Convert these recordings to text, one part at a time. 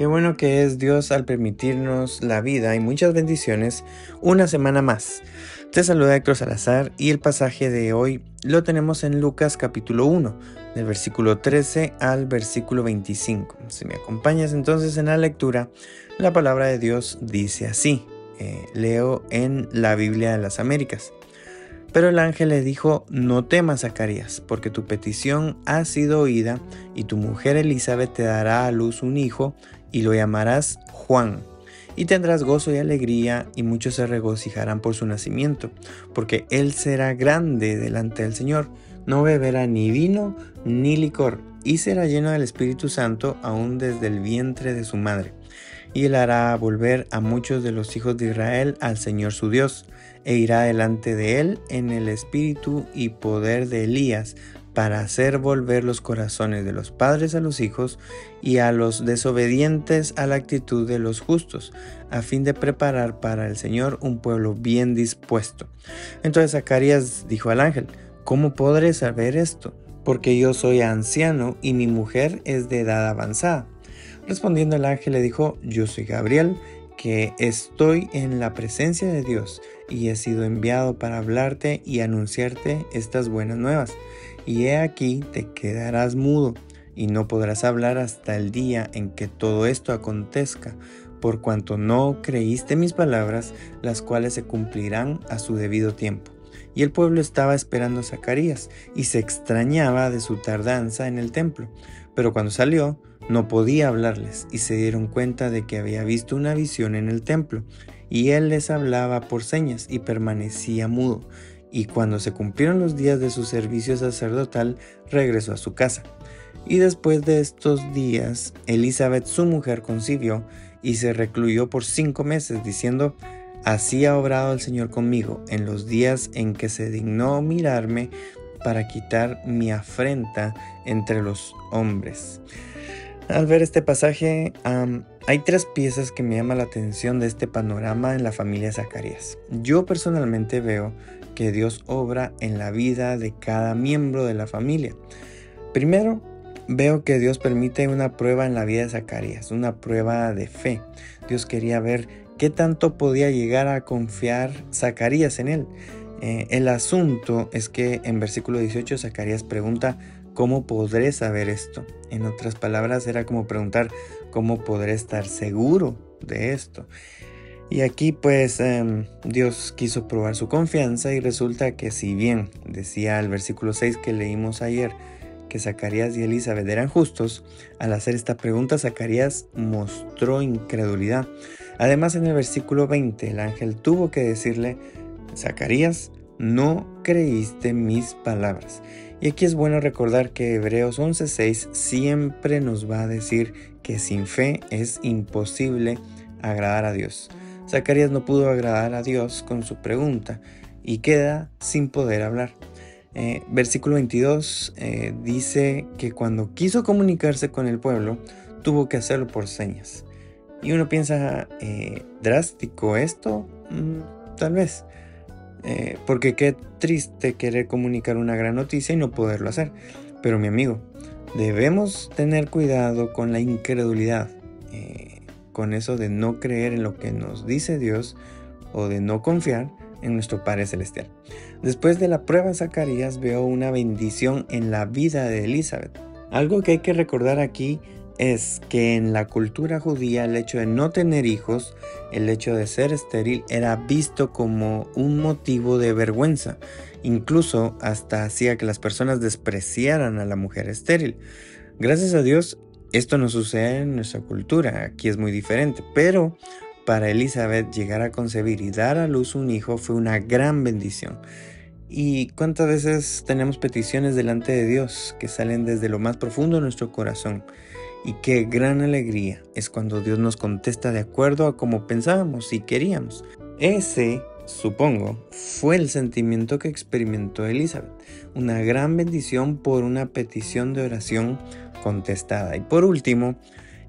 Qué bueno que es Dios al permitirnos la vida y muchas bendiciones una semana más. Te saluda Héctor Salazar y el pasaje de hoy lo tenemos en Lucas capítulo 1, del versículo 13 al versículo 25. Si me acompañas entonces en la lectura, la palabra de Dios dice así. Eh, leo en la Biblia de las Américas. Pero el ángel le dijo, no temas, Zacarías, porque tu petición ha sido oída, y tu mujer Elizabeth te dará a luz un hijo, y lo llamarás Juan. Y tendrás gozo y alegría, y muchos se regocijarán por su nacimiento, porque él será grande delante del Señor. No beberá ni vino ni licor, y será lleno del Espíritu Santo aún desde el vientre de su madre. Y él hará volver a muchos de los hijos de Israel al Señor su Dios e irá delante de él en el espíritu y poder de Elías para hacer volver los corazones de los padres a los hijos y a los desobedientes a la actitud de los justos, a fin de preparar para el Señor un pueblo bien dispuesto. Entonces Zacarías dijo al ángel, ¿cómo podré saber esto? Porque yo soy anciano y mi mujer es de edad avanzada. Respondiendo el ángel le dijo, yo soy Gabriel, que estoy en la presencia de Dios y he sido enviado para hablarte y anunciarte estas buenas nuevas. Y he aquí te quedarás mudo y no podrás hablar hasta el día en que todo esto acontezca, por cuanto no creíste mis palabras, las cuales se cumplirán a su debido tiempo. Y el pueblo estaba esperando a Zacarías y se extrañaba de su tardanza en el templo. Pero cuando salió, no podía hablarles y se dieron cuenta de que había visto una visión en el templo y él les hablaba por señas y permanecía mudo. Y cuando se cumplieron los días de su servicio sacerdotal, regresó a su casa. Y después de estos días, Elizabeth su mujer concibió y se recluyó por cinco meses, diciendo, Así ha obrado el Señor conmigo en los días en que se dignó mirarme para quitar mi afrenta entre los hombres. Al ver este pasaje, hay tres piezas que me llaman la atención de este panorama en la familia Zacarías. Yo personalmente veo que Dios obra en la vida de cada miembro de la familia. Primero, veo que Dios permite una prueba en la vida de Zacarías, una prueba de fe. Dios quería ver qué tanto podía llegar a confiar Zacarías en él. Eh, el asunto es que en versículo 18 Zacarías pregunta, ¿cómo podré saber esto? En otras palabras, era como preguntar, ¿cómo podré estar seguro de esto? Y aquí pues em, Dios quiso probar su confianza y resulta que si bien decía el versículo 6 que leímos ayer que Zacarías y Elizabeth eran justos, al hacer esta pregunta Zacarías mostró incredulidad. Además en el versículo 20 el ángel tuvo que decirle, Zacarías, no creíste mis palabras. Y aquí es bueno recordar que Hebreos 11:6 siempre nos va a decir que sin fe es imposible agradar a Dios. Zacarías no pudo agradar a Dios con su pregunta y queda sin poder hablar. Eh, versículo 22 eh, dice que cuando quiso comunicarse con el pueblo, tuvo que hacerlo por señas. Y uno piensa, eh, ¿drástico esto? Mm, tal vez. Eh, porque qué triste querer comunicar una gran noticia y no poderlo hacer. Pero mi amigo, debemos tener cuidado con la incredulidad, eh, con eso de no creer en lo que nos dice Dios o de no confiar en nuestro Padre Celestial. Después de la prueba de Zacarías veo una bendición en la vida de Elizabeth. Algo que hay que recordar aquí es que en la cultura judía el hecho de no tener hijos, el hecho de ser estéril, era visto como un motivo de vergüenza. Incluso hasta hacía que las personas despreciaran a la mujer estéril. Gracias a Dios, esto no sucede en nuestra cultura, aquí es muy diferente, pero para Elizabeth llegar a concebir y dar a luz un hijo fue una gran bendición. ¿Y cuántas veces tenemos peticiones delante de Dios que salen desde lo más profundo de nuestro corazón? Y qué gran alegría es cuando Dios nos contesta de acuerdo a como pensábamos y queríamos. Ese, supongo, fue el sentimiento que experimentó Elizabeth. Una gran bendición por una petición de oración contestada. Y por último,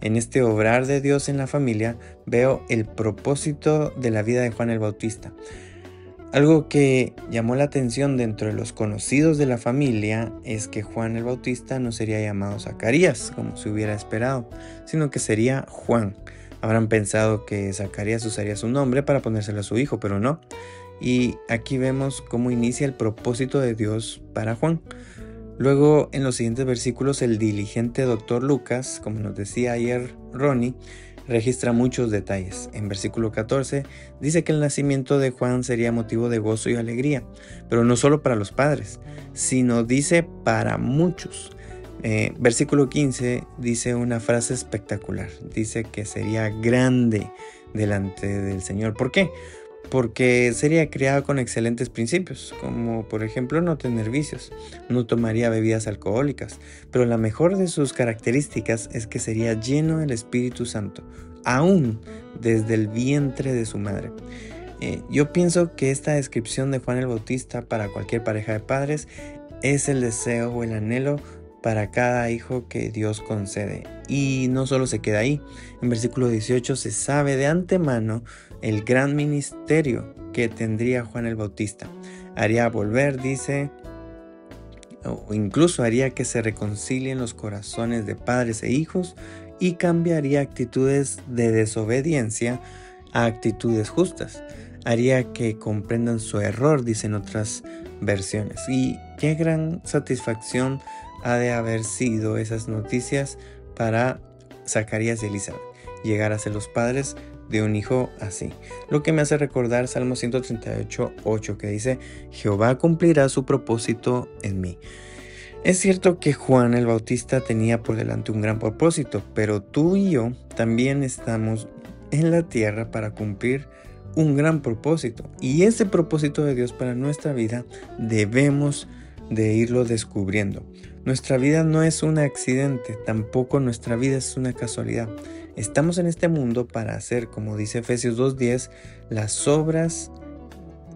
en este obrar de Dios en la familia veo el propósito de la vida de Juan el Bautista. Algo que llamó la atención dentro de los conocidos de la familia es que Juan el Bautista no sería llamado Zacarías, como se hubiera esperado, sino que sería Juan. Habrán pensado que Zacarías usaría su nombre para ponérselo a su hijo, pero no. Y aquí vemos cómo inicia el propósito de Dios para Juan. Luego, en los siguientes versículos, el diligente doctor Lucas, como nos decía ayer Ronnie, registra muchos detalles. En versículo 14 dice que el nacimiento de Juan sería motivo de gozo y alegría, pero no solo para los padres, sino dice para muchos. Eh, versículo 15 dice una frase espectacular, dice que sería grande delante del Señor. ¿Por qué? Porque sería criado con excelentes principios, como por ejemplo no tener vicios, no tomaría bebidas alcohólicas, pero la mejor de sus características es que sería lleno del Espíritu Santo, aún desde el vientre de su madre. Eh, yo pienso que esta descripción de Juan el Bautista para cualquier pareja de padres es el deseo o el anhelo para cada hijo que Dios concede. Y no solo se queda ahí. En versículo 18 se sabe de antemano el gran ministerio que tendría Juan el Bautista. Haría volver, dice, o incluso haría que se reconcilien los corazones de padres e hijos y cambiaría actitudes de desobediencia a actitudes justas. Haría que comprendan su error, dicen otras versiones. Y qué gran satisfacción ha de haber sido esas noticias para Zacarías y Elizabeth, llegar a ser los padres de un hijo así. Lo que me hace recordar Salmo 138, 8, que dice, Jehová cumplirá su propósito en mí. Es cierto que Juan el Bautista tenía por delante un gran propósito, pero tú y yo también estamos en la tierra para cumplir un gran propósito. Y ese propósito de Dios para nuestra vida debemos de irlo descubriendo. Nuestra vida no es un accidente, tampoco nuestra vida es una casualidad. Estamos en este mundo para hacer, como dice Efesios 2.10, las obras,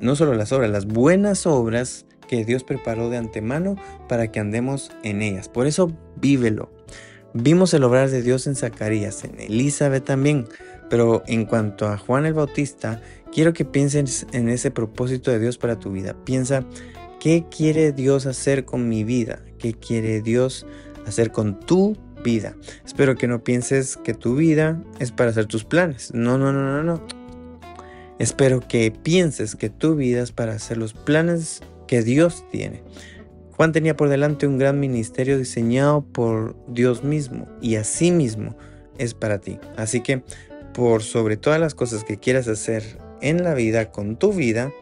no solo las obras, las buenas obras que Dios preparó de antemano para que andemos en ellas. Por eso vívelo. Vimos el obrar de Dios en Zacarías, en Elizabeth también, pero en cuanto a Juan el Bautista, quiero que pienses en ese propósito de Dios para tu vida. Piensa, ¿qué quiere Dios hacer con mi vida? ¿Qué quiere Dios hacer con tu vida? Espero que no pienses que tu vida es para hacer tus planes. No, no, no, no, no. Espero que pienses que tu vida es para hacer los planes que Dios tiene. Juan tenía por delante un gran ministerio diseñado por Dios mismo y así mismo es para ti. Así que por sobre todas las cosas que quieras hacer en la vida, con tu vida,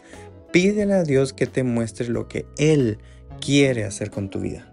pídele a Dios que te muestre lo que Él quiere hacer con tu vida.